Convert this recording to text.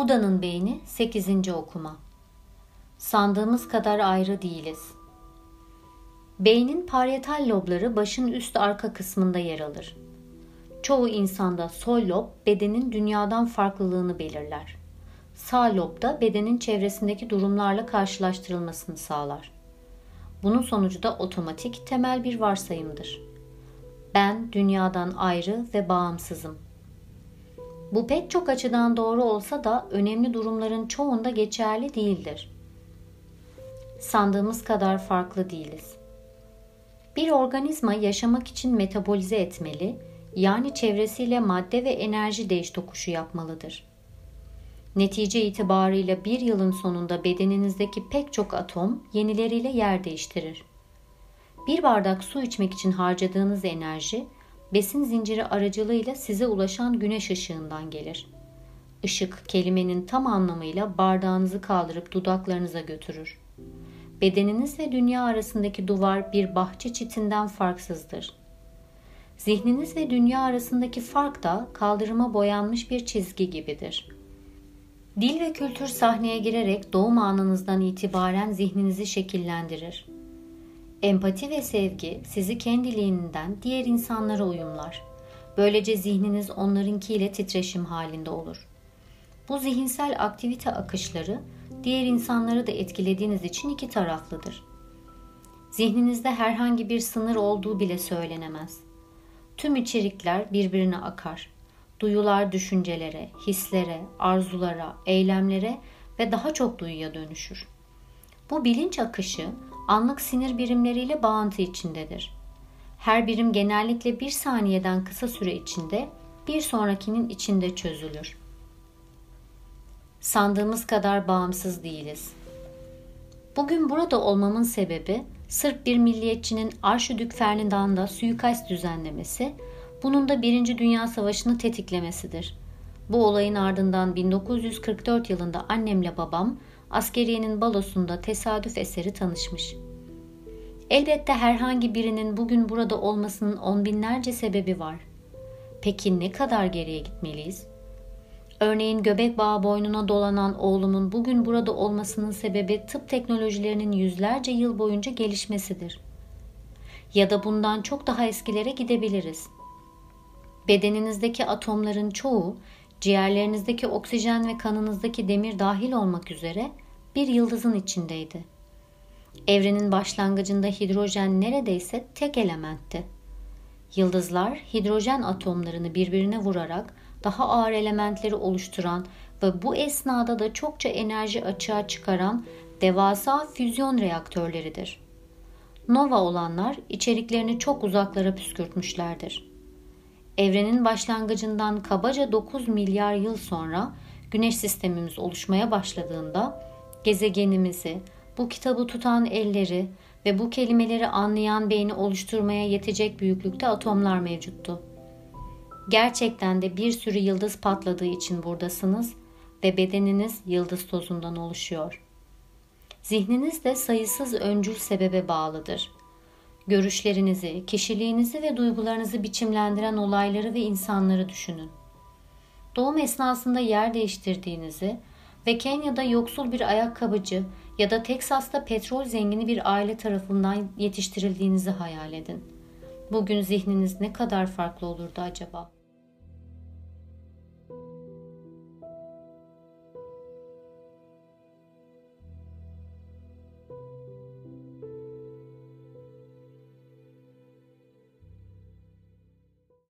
Buda'nın beyni 8. okuma. Sandığımız kadar ayrı değiliz. Beynin parietal lobları başın üst arka kısmında yer alır. Çoğu insanda sol lob bedenin dünyadan farklılığını belirler. Sağ lob da bedenin çevresindeki durumlarla karşılaştırılmasını sağlar. Bunun sonucu da otomatik temel bir varsayımdır. Ben dünyadan ayrı ve bağımsızım.'' Bu pek çok açıdan doğru olsa da önemli durumların çoğunda geçerli değildir. Sandığımız kadar farklı değiliz. Bir organizma yaşamak için metabolize etmeli, yani çevresiyle madde ve enerji değiş tokuşu yapmalıdır. Netice itibarıyla bir yılın sonunda bedeninizdeki pek çok atom yenileriyle yer değiştirir. Bir bardak su içmek için harcadığınız enerji besin zinciri aracılığıyla size ulaşan güneş ışığından gelir. Işık kelimenin tam anlamıyla bardağınızı kaldırıp dudaklarınıza götürür. Bedeniniz ve dünya arasındaki duvar bir bahçe çitinden farksızdır. Zihniniz ve dünya arasındaki fark da kaldırıma boyanmış bir çizgi gibidir. Dil ve kültür sahneye girerek doğum anınızdan itibaren zihninizi şekillendirir. Empati ve sevgi sizi kendiliğinden diğer insanlara uyumlar. Böylece zihniniz onlarınkiyle titreşim halinde olur. Bu zihinsel aktivite akışları diğer insanları da etkilediğiniz için iki taraflıdır. Zihninizde herhangi bir sınır olduğu bile söylenemez. Tüm içerikler birbirine akar. Duyular düşüncelere, hislere, arzulara, eylemlere ve daha çok duyuya dönüşür. Bu bilinç akışı anlık sinir birimleriyle bağıntı içindedir. Her birim genellikle bir saniyeden kısa süre içinde bir sonrakinin içinde çözülür. Sandığımız kadar bağımsız değiliz. Bugün burada olmamın sebebi Sırp bir milliyetçinin Arşidük Ferdinand'a suikast düzenlemesi, bunun da Birinci Dünya Savaşı'nı tetiklemesidir. Bu olayın ardından 1944 yılında annemle babam askeriyenin balosunda tesadüf eseri tanışmış. Elbette herhangi birinin bugün burada olmasının on binlerce sebebi var. Peki ne kadar geriye gitmeliyiz? Örneğin göbek bağı boynuna dolanan oğlumun bugün burada olmasının sebebi tıp teknolojilerinin yüzlerce yıl boyunca gelişmesidir. Ya da bundan çok daha eskilere gidebiliriz. Bedeninizdeki atomların çoğu ciğerlerinizdeki oksijen ve kanınızdaki demir dahil olmak üzere bir yıldızın içindeydi. Evrenin başlangıcında hidrojen neredeyse tek elementti. Yıldızlar hidrojen atomlarını birbirine vurarak daha ağır elementleri oluşturan ve bu esnada da çokça enerji açığa çıkaran devasa füzyon reaktörleridir. Nova olanlar içeriklerini çok uzaklara püskürtmüşlerdir evrenin başlangıcından kabaca 9 milyar yıl sonra güneş sistemimiz oluşmaya başladığında gezegenimizi, bu kitabı tutan elleri ve bu kelimeleri anlayan beyni oluşturmaya yetecek büyüklükte atomlar mevcuttu. Gerçekten de bir sürü yıldız patladığı için buradasınız ve bedeniniz yıldız tozundan oluşuyor. Zihniniz de sayısız öncül sebebe bağlıdır görüşlerinizi, kişiliğinizi ve duygularınızı biçimlendiren olayları ve insanları düşünün. Doğum esnasında yer değiştirdiğinizi ve Kenya'da yoksul bir ayakkabıcı ya da Teksas'ta petrol zengini bir aile tarafından yetiştirildiğinizi hayal edin. Bugün zihniniz ne kadar farklı olurdu acaba?''